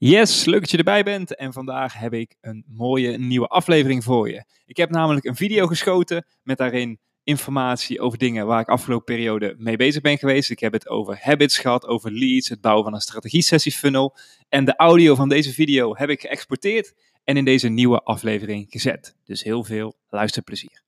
Yes, leuk dat je erbij bent en vandaag heb ik een mooie nieuwe aflevering voor je. Ik heb namelijk een video geschoten met daarin informatie over dingen waar ik afgelopen periode mee bezig ben geweest. Ik heb het over habits gehad, over leads, het bouwen van een strategie-sessie funnel. En de audio van deze video heb ik geëxporteerd en in deze nieuwe aflevering gezet. Dus heel veel luisterplezier.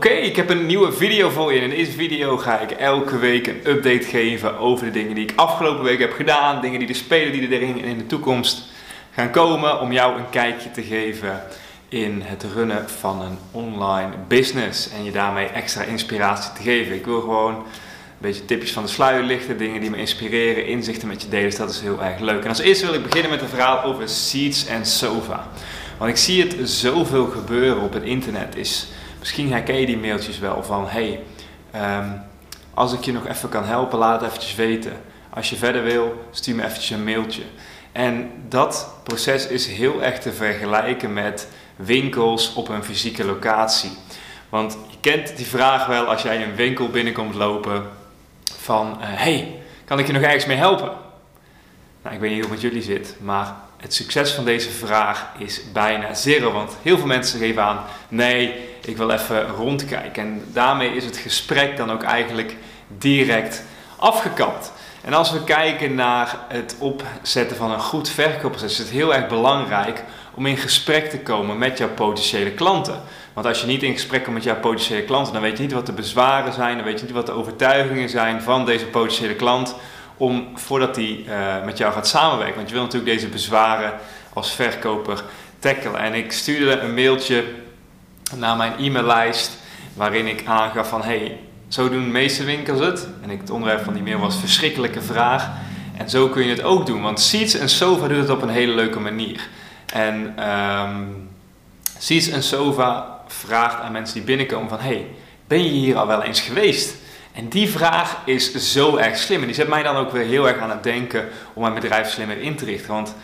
Oké, ik heb een nieuwe video voor je. In deze video ga ik elke week een update geven over de dingen die ik afgelopen week heb gedaan. Dingen die er spelen, die er in de toekomst gaan komen. Om jou een kijkje te geven in het runnen van een online business. En je daarmee extra inspiratie te geven. Ik wil gewoon een beetje tipjes van de sluier lichten. Dingen die me inspireren, inzichten met je delen. Dus dat is heel erg leuk. En als eerste wil ik beginnen met een verhaal over Seeds en Sofa. Want ik zie het zoveel gebeuren op het internet. Is Misschien herken je die mailtjes wel van hey, ehm, als ik je nog even kan helpen, laat het eventjes weten. Als je verder wil, stuur me eventjes een mailtje. En dat proces is heel erg te vergelijken met winkels op een fysieke locatie. Want je kent die vraag wel als jij een winkel binnenkomt lopen van uh, hey, kan ik je nog ergens mee helpen? Nou, ik weet niet hoe het met jullie zit, maar het succes van deze vraag is bijna zero. Want heel veel mensen geven aan, nee, ik wil even rondkijken. En daarmee is het gesprek dan ook eigenlijk direct afgekapt. En als we kijken naar het opzetten van een goed verkoopproces, is het heel erg belangrijk om in gesprek te komen met jouw potentiële klanten. Want als je niet in gesprek komt met jouw potentiële klanten, dan weet je niet wat de bezwaren zijn, dan weet je niet wat de overtuigingen zijn van deze potentiële klant om voordat hij uh, met jou gaat samenwerken. Want je wil natuurlijk deze bezwaren als verkoper tackelen. En ik stuurde een mailtje naar mijn e-maillijst waarin ik aangaf van hey, zo doen de meeste winkels het. En ik, het onderwerp van die mail was verschrikkelijke vraag. En zo kun je het ook doen, want Seeds en Sofa doet het op een hele leuke manier. En um, Seeds en Sofa vraagt aan mensen die binnenkomen van hey, ben je hier al wel eens geweest? En die vraag is zo erg slim. En die zet mij dan ook weer heel erg aan het denken om mijn bedrijf slimmer in te richten. Want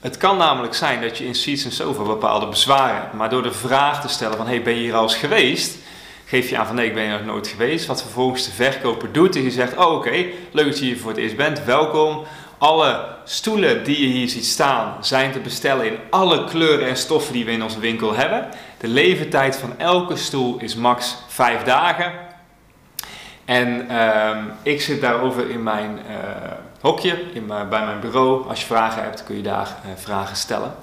het kan namelijk zijn dat je in Seeds en Sofa bepaalde bezwaren hebt. Maar door de vraag te stellen van, hey, ben je hier al eens geweest? Geef je aan van, nee, ik ben hier nog nooit geweest. Wat vervolgens de verkoper doet, is je zegt, oh oké, leuk dat je hier voor het eerst bent, welkom. Alle stoelen die je hier ziet staan zijn te bestellen in alle kleuren en stoffen die we in onze winkel hebben. De leeftijd van elke stoel is max 5 dagen. En ehm, ik zit daarover in mijn uh, hokje, in bij mijn bureau. Als je vragen hebt, kun je daar uh, vragen stellen.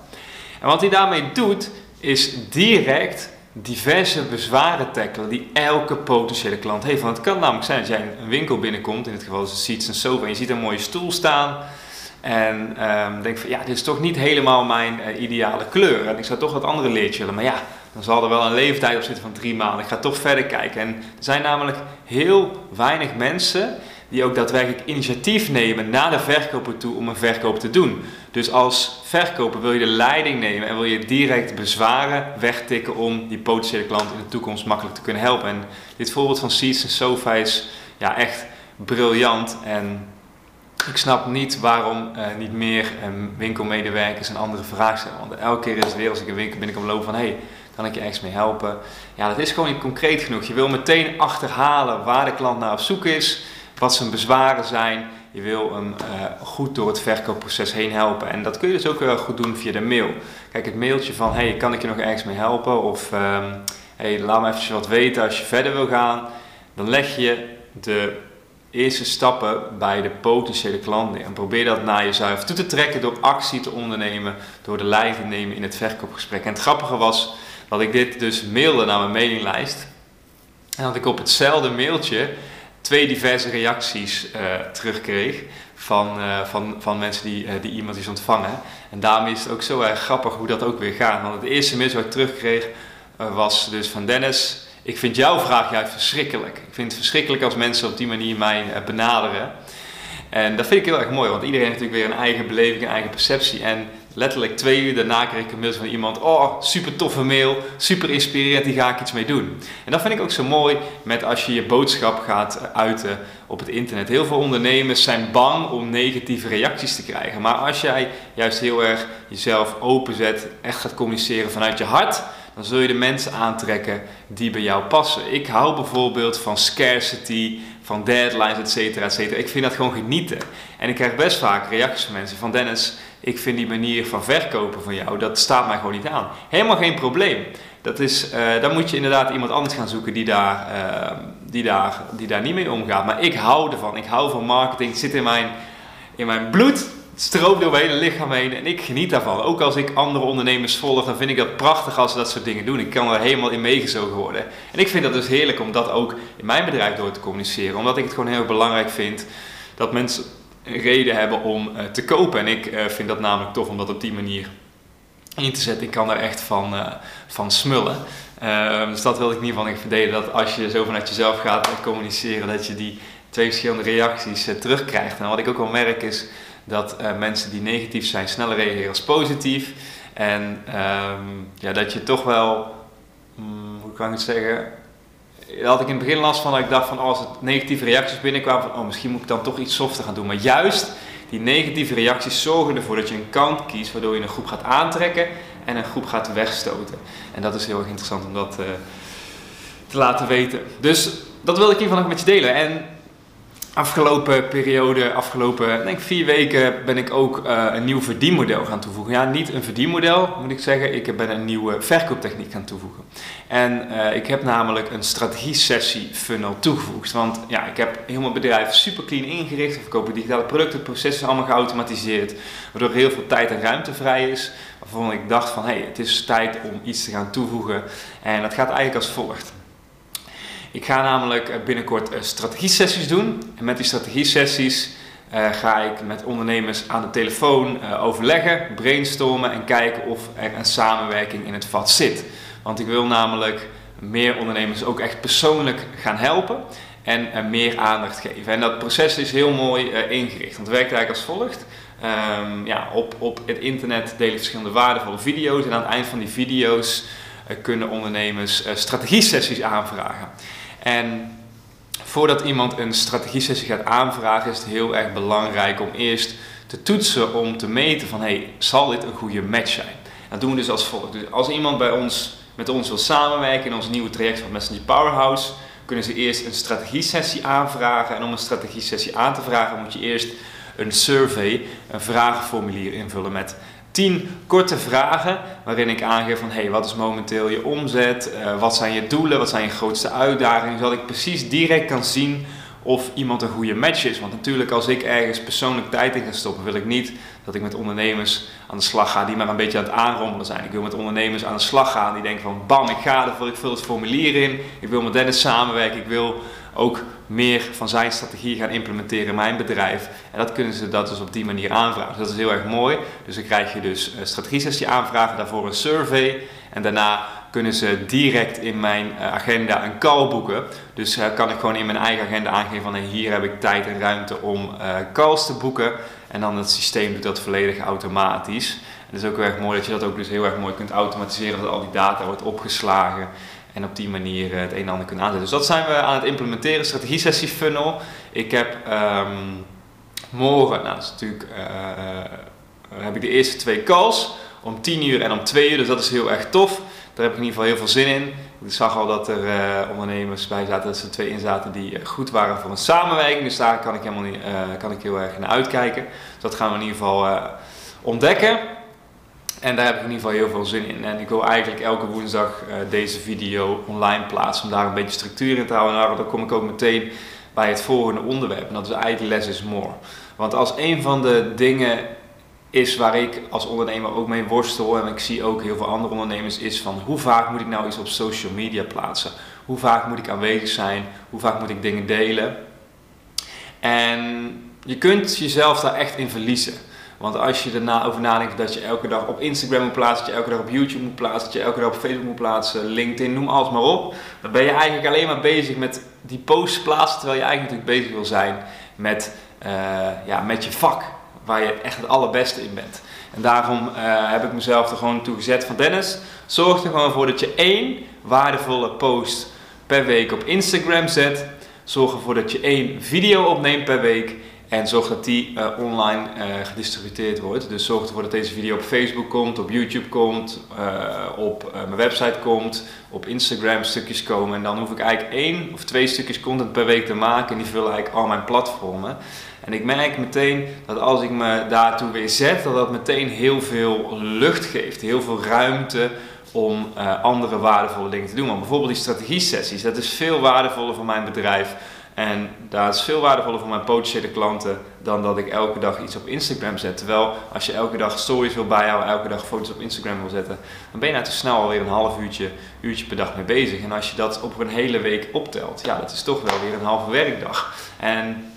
En wat hij daarmee doet, is direct diverse bezwaren tackelen die elke potentiële klant heeft. Want het kan namelijk zijn dat jij een winkel binnenkomt, in dit geval is het Seats en Sofa, en je ziet een mooie stoel staan. En um, denk van ja, dit is toch niet helemaal mijn uh, ideale kleur. En ik zou toch wat andere leertje willen. Maar ja, dan zal er wel een leeftijd op zitten van drie maanden. Ik ga toch verder kijken. En er zijn namelijk heel weinig mensen die ook daadwerkelijk initiatief nemen naar de verkoper toe om een verkoop te doen. Dus als verkoper wil je de leiding nemen en wil je direct bezwaren wegtikken om die potentiële klant in de toekomst makkelijk te kunnen helpen. En dit voorbeeld van Seeds en Sofa is ja, echt briljant. En ik snap niet waarom uh, niet meer um, winkelmedewerkers en andere vragen stellen. Want elke keer is het weer als ik een winkel binnenkom lopen van... Hey, kan ik je ergens mee helpen? Ja, dat is gewoon niet concreet genoeg. Je wil meteen achterhalen waar de klant naar op zoek is, wat zijn bezwaren zijn. Je wil hem uh, goed door het verkoopproces heen helpen. En dat kun je dus ook wel goed doen via de mail. Kijk, het mailtje van, hey, kan ik je nog ergens mee helpen? Of, um, hey, laat me even wat weten als je verder wil gaan. Dan leg je de eerste stappen bij de potentiële klant neer. En probeer dat naar jezelf toe te trekken door actie te ondernemen, door de leiding te nemen in het verkoopgesprek. En het grappige was dat ik dit dus mailde naar mijn mailinglijst. En dat ik op hetzelfde mailtje twee diverse reacties uh, terugkreeg van, uh, van, van mensen die, uh, die e-mailtjes ontvangen. En daarmee is het ook zo erg grappig hoe dat ook weer gaat. Want het eerste mail wat ik terugkreeg was dus van Dennis. Ik vind jouw vraag juist verschrikkelijk. Ik vind het verschrikkelijk als mensen op die manier mij benaderen. En dat vind ik heel erg mooi, want iedereen heeft natuurlijk weer een eigen beleving, een eigen perceptie. En letterlijk twee uur daarna kreeg ik een mail van iemand. Oh, super toffe mail, super inspirerend, die ga ik iets mee doen. En dat vind ik ook zo mooi met als je je boodschap gaat uiten op het internet. Heel veel ondernemers zijn bang om negatieve reacties te krijgen. Maar als jij juist heel erg jezelf openzet, echt gaat communiceren vanuit je hart, dan zul je de mensen aantrekken die bij jou passen. Ik hou bijvoorbeeld van scarcity, van deadlines, et cetera, et cetera. Ik vind dat gewoon genieten. En ik krijg best vaak reacties van mensen van Dennis, ik vind die manier van verkopen van jou, dat staat mij gewoon niet aan. Helemaal geen probleem. Dat is, uh, dan moet je inderdaad iemand anders gaan zoeken die daar, uh, die, daar, die daar niet mee omgaat. Maar ik hou ervan. Ik hou van marketing. Het zit in mijn, in mijn bloed. Stroomt door mijn hele lichaam heen. En ik geniet daarvan. Ook als ik andere ondernemers volg, dan vind ik dat prachtig als ze dat soort dingen doen. Ik kan er helemaal in meegezogen worden. En ik vind dat dus heerlijk om dat ook in mijn bedrijf door te communiceren. Omdat ik het gewoon heel belangrijk vind dat mensen reden hebben om uh, te kopen. En ik uh, vind dat namelijk tof om dat op die manier in te zetten. Ik kan daar echt van, uh, van smullen. dus dat wil ik in ieder geval verdelen. Dat als je zo vanuit jezelf gaat communiceren, dat je die twee verschillende reacties terugkrijgt. En wat ik ook wel merk is dat mensen die negatief zijn sneller reageren als positief. En um, ja, dat je toch wel, um, hoe kan ik het zeggen, daar had ik in het begin last van dat ik dacht van oh, als het negatieve reacties binnenkwamen van oh misschien moet ik dan toch iets softer gaan doen. Maar juist die negatieve reacties zorgen ervoor dat je een kant kiest waardoor je een groep gaat aantrekken en een groep gaat wegstoten. En dat is heel erg interessant om dat uh, te laten weten. Dus dat wil ik hiervan nog met je delen. En afgelopen periode, afgelopen denk vier weken, ben ik ook uh, een nieuw verdienmodel gaan toevoegen. Ja, niet een verdienmodel moet ik zeggen. Ik ben een nieuwe verkooptechniek gaan toevoegen. En uh, ik heb namelijk een strategie-sessie funnel toegevoegd. Want ja, ik heb heel mijn bedrijf super clean ingericht. We verkopen digitale producten, processen allemaal geautomatiseerd. Waardoor heel veel tijd en ruimte vrij is. Waarvan ik dacht van, hé, hey, het is tijd om iets te gaan toevoegen. En dat gaat eigenlijk als volgt. Ik ga namelijk eh, binnenkort uh, strategie-sessies doen. En met die strategie-sessies uh, ga ik met ondernemers aan de telefoon overleggen, brainstormen en kijken of er een samenwerking in het vat zit. Want ik wil namelijk meer ondernemers ook echt persoonlijk gaan helpen en meer aandacht geven. En dat proces is heel mooi ingericht. Want het werkt eigenlijk als volgt. Um, ja, op, op het internet delen verschillende waardevolle video's en aan het eind van die video's kunnen ondernemers strategie-sessies aanvragen. En voordat iemand een strategie-sessie gaat aanvragen, is het heel erg belangrijk om eerst te toetsen om te meten van hey, zal dit een goede match zijn? Dat doen we dus als volgt. Dus als iemand bij ons, met ons wil samenwerken in ons nieuwe traject van Messenger Powerhouse, kunnen ze eerst een strategie-sessie aanvragen. En om een strategie-sessie aan te vragen moet je eerst een survey, een vragenformulier invullen met 10 korte vragen waarin ik aangeef van hey, wat is momenteel je omzet, uh, wat zijn je doelen, wat zijn je grootste uitdagingen, zodat ik precies direct kan zien of iemand een goede match is. Want natuurlijk als ik ergens persoonlijk tijd in ga stoppen, wil ik niet dat ik met ondernemers aan de slag ga die maar een beetje aan het aanrommelen zijn. Ik wil met ondernemers aan de slag gaan die denken van bam, ik ga ervoor, ik vul het formulier in, ik wil met Dennis samenwerken, ik wil ook meer van zijn strategie gaan implementeren in mijn bedrijf. En dat kunnen ze dat dus op die manier aanvragen. Dus dat is heel erg mooi. Dus dan krijg je dus een strategie-sessie aanvragen, daarvoor een survey. En daarna kunnen ze direct in mijn eh, agenda een call boeken. Dus uh, kan ik gewoon in mijn eigen agenda aangeven van hier heb ik tijd en ruimte om calls te boeken. En dan het systeem doet dat volledig automatisch. En het is ook heel erg mooi dat je dat ook dus heel erg mooi kunt automatiseren. Dat al die data wordt opgeslagen en op die manier het een en ander kunnen aanzetten. Dus dat zijn we aan het implementeren, strategie-sessie funnel. Ik heb um, morgen, nou dat is natuurlijk, uh, heb ik de eerste twee calls om 10 uur en om 2 uur, dus dat is heel erg tof. Daar heb ik in ieder geval heel veel zin in. Ik zag al dat er ondernemers bij zaten, dat er twee in zaten die goed waren voor een samenwerking. Dus daar kan ik, helemaal niet, kan ik heel erg naar uitkijken. Dus dat gaan we in ieder geval ontdekken. En daar heb ik in ieder geval heel veel zin in. En ik wil eigenlijk elke woensdag uh, deze video online plaatsen om daar een beetje structuur in te houden. En dan kom ik ook meteen bij het volgende onderwerp. En dat is eigenlijk less is more. Want als een van de dingen is waar ik als ondernemer ook mee worstel en ik zie ook heel veel andere ondernemers is van hoe vaak moet ik nou iets op social media plaatsen? Hoe vaak moet ik aanwezig zijn? Hoe vaak moet ik dingen delen? En je kunt jezelf daar echt in verliezen. Want als je erna over nadenkt dat je elke dag op Instagram moet plaatsen, dat je elke dag op YouTube moet plaatsen, dat je elke dag op Facebook moet plaatsen, LinkedIn, noem alles maar op. Dan ben je eigenlijk alleen maar bezig met die posts plaatsen, terwijl je eigenlijk natuurlijk bezig wil zijn met, uh, ja, met je vak, waar je echt het allerbeste in bent. En daarom uh, heb ik mezelf er gewoon toe gezet van Dennis, zorg er gewoon voor dat je één waardevolle post per week op Instagram zet. Zorg ervoor dat je één video opneemt per week. En zorg dat die uh, online uh, gedistributeerd wordt. Dus zorg ervoor dat deze video op Facebook komt, op YouTube komt, uh, op mijn website komt, op Instagram stukjes komen. En dan hoef ik eigenlijk één of twee stukjes content per week te maken. En die vullen eigenlijk al mijn platformen. En ik merk meteen dat als ik me daartoe weer zet, dat dat meteen heel veel lucht geeft. Heel veel ruimte om andere waardevolle dingen te doen. Want bijvoorbeeld die strategie-sessies, dat is veel waardevoller voor mijn bedrijf en dat is veel waardevoller voor mijn potentiële klanten dan dat ik elke dag iets op Instagram zet. Terwijl als je elke dag stories wil bijhouden, elke dag foto's op Instagram wil zetten, dan ben je nou te snel alweer een half uurtje, uurtje per dag mee bezig. En als je dat op een hele week optelt, ja, dat is toch wel weer een halve werkdag. En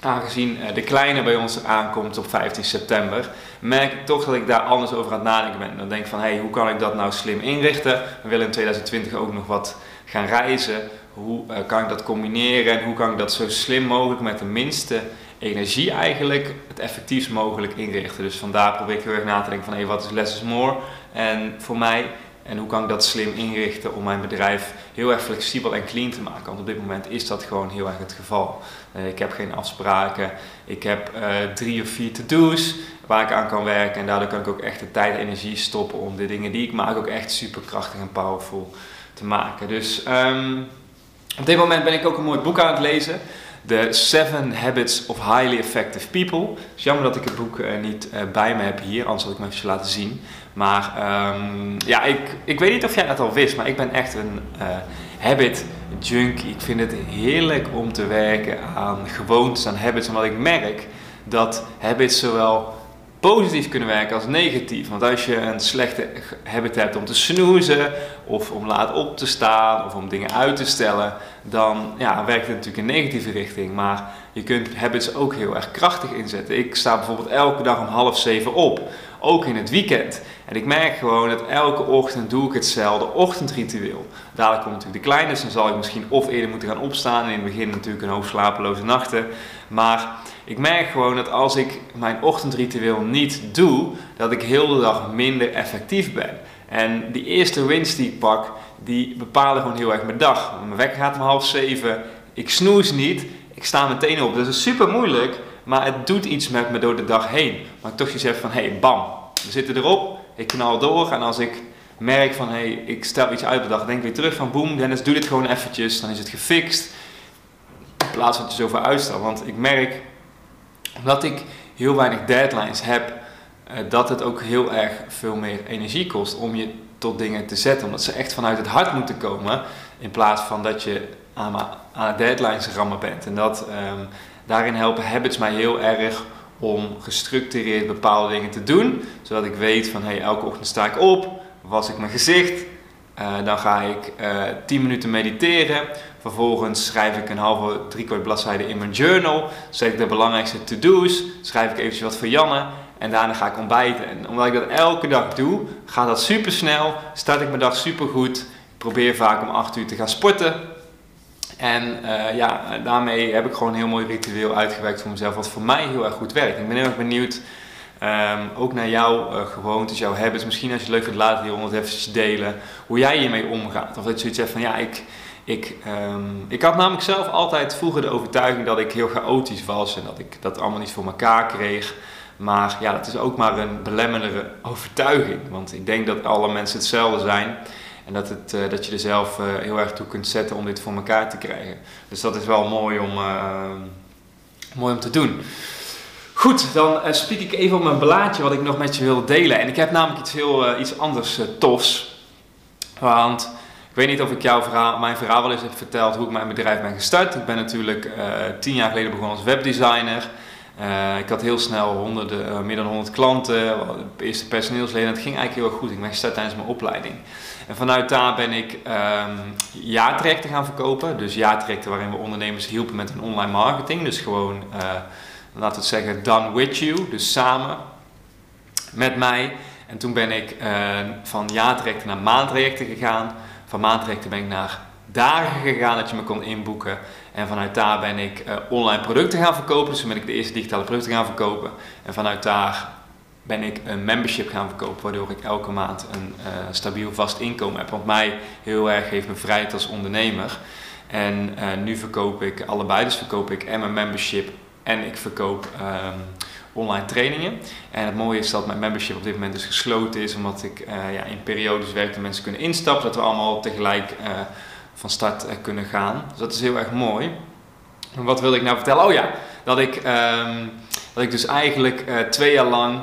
aangezien de kleine bij ons aankomt op 15 september, merk ik toch dat ik daar anders over aan het nadenken ben. Dan denk ik van, hé, hey, hoe kan ik dat nou slim inrichten? We willen in 2020 ook nog wat gaan reizen hoe uh, kan ik dat combineren en hoe kan ik dat zo slim mogelijk met de minste energie eigenlijk het effectiefst mogelijk inrichten. Dus vandaar probeer ik heel erg na te denken van hé, wat is less is more en voor mij en hoe kan ik dat slim inrichten om mijn bedrijf heel erg flexibel en clean te maken. Want op dit moment is dat gewoon heel erg het geval. Uh, ik heb geen afspraken, ik heb uh, drie of vier to-do's waar ik aan kan werken en daardoor kan ik ook echt de tijd en energie stoppen om de dingen die ik maak ook echt super krachtig en powerful te maken. Dus um, op dit moment ben ik ook een mooi boek aan het lezen. The Seven Habits of Highly Effective People. Het is jammer dat ik het boek uh, niet uh, bij me heb hier, anders had ik me even laten zien. Maar um, ja, ik, ik weet niet of jij dat al wist, maar ik ben echt een uh, habit junkie. Ik vind het heerlijk om te werken aan gewoontes, aan habits, omdat ik merk dat habits zowel positief kunnen werken als negatief. Want als je een slechte habit hebt om te snoezen, of om laat op te staan, of om dingen uit te stellen, dan ja, werkt het natuurlijk in negatieve richting. Maar je kunt habits ook heel erg krachtig inzetten. Ik sta bijvoorbeeld elke dag om half zeven op, ook in het weekend. En ik merk gewoon dat elke ochtend doe ik hetzelfde ochtendritueel. Dadelijk komt natuurlijk de kleine, dan zal ik misschien of eerder moeten gaan opstaan. En in het begin natuurlijk een hoop slapeloze nachten. Maar ik merk gewoon dat als ik mijn ochtendritueel niet doe, dat ik heel de dag minder effectief ben. En die eerste winst die ik pak, die bepalen gewoon heel erg mijn dag. Mijn wekker gaat om half zeven, ik snoes niet, ik sta meteen op. Dat is super moeilijk, maar het doet iets met me door de dag heen. Maar ik toch je zegt van, hé, hey, bam, we zitten erop, ik knal door. En als ik merk van, hé, hey, ik stel iets uit de dag, denk weer terug van, boem, Dennis, doe dit gewoon eventjes, dan is het gefixt. In plaats van dat je zoveel uitstel. Want ik merk omdat ik heel weinig deadlines heb, uh, dat het ook heel erg veel meer energie kost om je tot dingen te zetten. Omdat ze echt vanuit het hart moeten komen, in plaats van dat je aan, aan deadlines rammen bent. En dat, um, daarin helpen habits mij heel erg om gestructureerd bepaalde dingen te doen. Zodat ik weet van hey, elke ochtend sta ik op, was ik mijn gezicht. Uh, dan ga ik uh, 10 minuten mediteren. Vervolgens schrijf ik een halve, driekwart bladzijde in mijn journal. Zet ik de belangrijkste to-do's. Schrijf ik eventjes wat voor Janne. En daarna ga ik ontbijten. En omdat ik dat elke dag doe, gaat dat super snel. Start ik mijn dag super goed. Ik probeer vaak om 8 uur te gaan sporten. En uh, ja, daarmee heb ik gewoon een heel mooi ritueel uitgewerkt voor mezelf, wat voor mij heel erg goed werkt. Ik ben heel erg benieuwd, um, ook naar jouw uh, gewoontes, jouw habits. Misschien als je leuk vindt, laat hieronder even delen hoe jij hiermee omgaat. Of dat je zoiets zegt van, ja, ik, ik, um, ik had namelijk zelf altijd vroeger de overtuiging dat ik heel chaotisch was en dat ik dat allemaal niet voor elkaar kreeg. Maar ja, dat is ook maar een belemmerende overtuiging. Want ik denk dat alle mensen hetzelfde zijn. En dat, het, uh, dat je er zelf uh, heel erg toe kunt zetten om dit voor elkaar te krijgen. Dus dat is wel mooi om, uh, mooi om te doen. Goed, dan spreek ik even op mijn blaadje wat ik nog met je wil delen. En ik heb namelijk iets heel iets anders tofs. Want ik weet niet of ik jouw verhaal, mijn verhaal wel eens heb verteld hoe ik mijn bedrijf ben gestart. Ik ben natuurlijk tien jaar geleden begonnen als webdesigner. Ik had heel snel honderden, meer dan 100 klanten, eerste personeelsleden. Het ging eigenlijk heel erg goed. Ik ben gestart tijdens mijn opleiding. En vanuit daar ben ik um, jaartrajecten gaan verkopen. Dus jaartrajecten waarin we ondernemers hielpen met hun online marketing. Dus gewoon we het zeggen, done with you, dus samen met mij. En toen ben ik uh, van jaartrajecten naar maandtrajecten gegaan. Van maandtrajecten ben ik naar dagen gegaan dat je me kon inboeken. En vanuit daar ben ik uh, online producten gaan verkopen. Dus toen ben ik de eerste digitale producten gaan verkopen. En vanuit daar ben ik een membership gaan verkopen, waardoor ik elke maand een uh, stabiel vast inkomen heb. Want mij heel erg heeft bevrijd als ondernemer. En nu verkoop ik allebei, dus verkoop ik en mijn membership en ik verkoop um, online trainingen. En het mooie is dat mijn membership op dit moment dus gesloten is, omdat ik uh, ja, in periodes werk dat mensen kunnen instappen, zodat we allemaal tegelijk van start kunnen gaan. Dus dat is heel erg mooi. En wat wilde ik nou vertellen? Oh ja, dat ik, um, dat ik dus eigenlijk twee jaar lang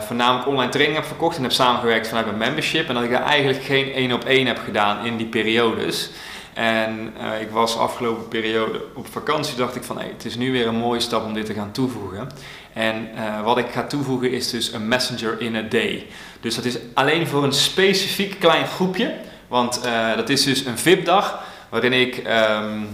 voornamelijk online training heb verkocht en heb samengewerkt vanuit mijn membership. En dat ik daar eigenlijk geen één op één heb gedaan in die periodes. En uh, ik was afgelopen periode op vakantie, dacht ik van hey, het is nu weer een mooie stap om dit te gaan toevoegen. En uh, wat ik ga toevoegen is dus een messenger in a day. Dus dat is alleen voor een specifiek klein groepje. Want dat is dus een VIP-dag waarin ik um,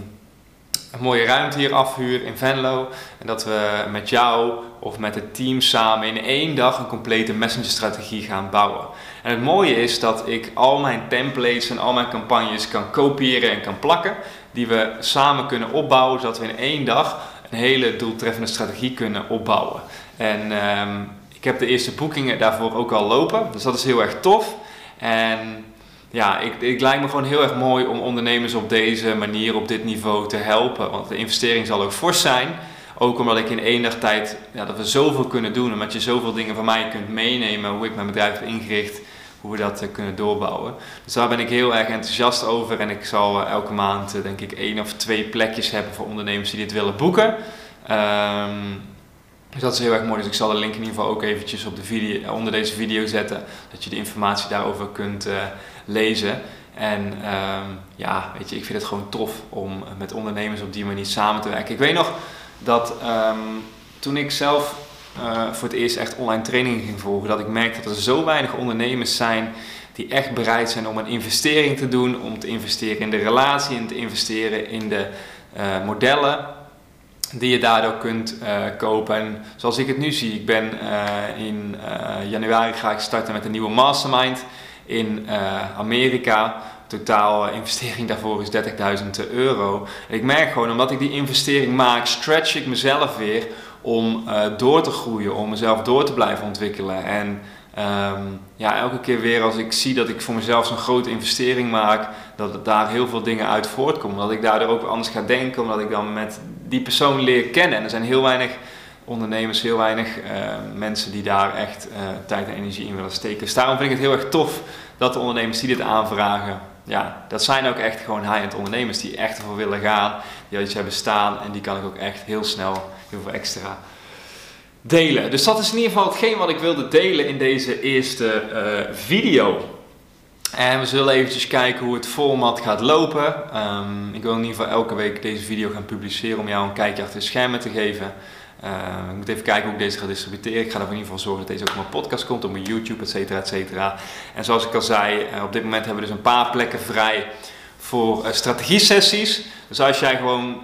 een mooie ruimte hier afhuur in Venlo. En dat we met jou of met het team samen in één dag een complete messenger-strategie gaan bouwen. En het mooie is dat ik al mijn templates en al mijn campagnes kan kopiëren en kan plakken. Die we samen kunnen opbouwen, zodat we in één dag een hele doeltreffende strategie kunnen opbouwen. En um, ik heb de eerste boekingen daarvoor ook al lopen. Dus dat is heel erg tof. En ja, ik, ik lijkt me gewoon heel erg mooi om ondernemers op deze manier, op dit niveau te helpen. Want de investering zal ook fors zijn. Ook omdat ik in één dag tijd, ja, dat we zoveel kunnen doen. Omdat je zoveel dingen van mij kunt meenemen, hoe ik mijn bedrijf heb ingericht, hoe we dat uh, kunnen doorbouwen. Dus daar ben ik heel erg enthousiast over. En ik zal uh, elke maand, uh, denk ik, één of twee plekjes hebben voor ondernemers die dit willen boeken. Um, dus dat is heel erg mooi. Dus ik zal de link in ieder geval ook eventjes op de video, onder deze video zetten. Dat je de informatie daarover kunt lezen. En um, ja, weet je, ik vind het gewoon tof om met ondernemers op die manier samen te werken. Ik weet nog dat um, toen ik zelf uh, voor het eerst echt online trainingen ging volgen, dat ik merkte dat er zo weinig ondernemers zijn die echt bereid zijn om een investering te doen, om te investeren in de relatie en te investeren in de uh, modellen die je daardoor kunt uh, kopen. En zoals ik het nu zie, ik ben in januari ga ik starten met een nieuwe mastermind in uh, Amerika. Totaal investering daarvoor is 30.000 euro. Ik merk gewoon, omdat ik die investering maak, stretch ik mezelf weer om uh, door te groeien, om mezelf door te blijven ontwikkelen. En um, ja, elke keer weer als ik zie dat ik voor mezelf zo'n grote investering maak, dat daar heel veel dingen uit voortkomen. Dat ik daardoor ook anders ga denken, omdat ik dan met die persoon leer kennen. En er zijn heel weinig ondernemers, heel weinig uh, mensen die daar echt uh, tijd en energie in willen steken. Dus daarom vind ik het heel erg tof dat de ondernemers die dit aanvragen, ja, dat zijn ook echt gewoon high-end ondernemers die echt ervoor willen gaan, die iets hebben staan en die kan ik ook echt heel snel heel veel extra delen. Dus dat is in ieder geval hetgeen wat ik wilde delen in deze eerste uh, video. En we zullen eventjes kijken hoe het format gaat lopen. Um, ik wil in ieder geval elke week deze video gaan publiceren om jou een kijkje achter de schermen te geven. Uh, ik moet even kijken hoe ik deze ga distribueren. Ik ga ervoor in ieder geval zorgen dat deze ook op mijn podcast komt, op mijn YouTube, et cetera, et cetera. En zoals ik al zei, uh, op dit moment hebben we dus een paar plekken vrij voor uh, strategie-sessies. Dus als jij gewoon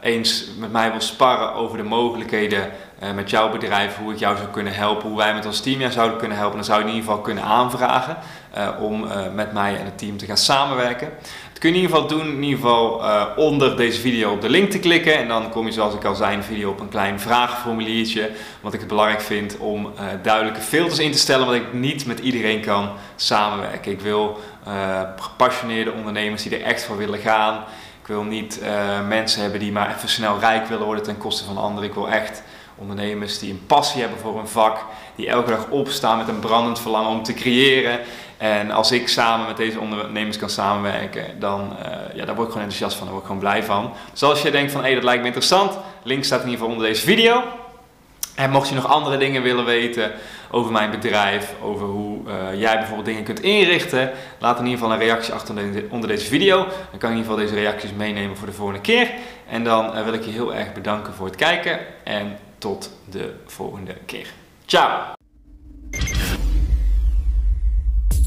eens met mij wil sparren over de mogelijkheden met jouw bedrijf, hoe ik jou zou kunnen helpen, hoe wij met ons team jou zouden kunnen helpen, dan zou je in ieder geval kunnen aanvragen om met mij en het team te gaan samenwerken. Dat kun je in ieder geval doen, in ieder geval uh, onder deze video op de link te klikken. En dan kom je zoals ik al zei in de video op een klein vragenformuliertje. Wat ik het belangrijk vind om uh, duidelijke filters in te stellen. Want ik niet met iedereen kan samenwerken. Ik wil uh, gepassioneerde ondernemers die er echt voor willen gaan. Ik wil niet mensen hebben die maar even snel rijk willen worden ten koste van anderen. Ik wil echt ondernemers die een passie hebben voor hun vak. Die elke dag opstaan met een brandend verlangen om te creëren. En als ik samen met deze ondernemers kan samenwerken, dan uh, ja, daar word ik gewoon enthousiast van, daar word ik gewoon blij van. Dus als je denkt van, hé, hey, dat lijkt me interessant, link staat in ieder geval onder deze video. En mocht je nog andere dingen willen weten over mijn bedrijf, over hoe uh, jij bijvoorbeeld dingen kunt inrichten, laat in ieder geval een reactie achter onder deze video. Dan kan ik in ieder geval deze reacties meenemen voor de volgende keer. En dan uh, wil ik je heel erg bedanken voor het kijken en tot de volgende keer. Ciao!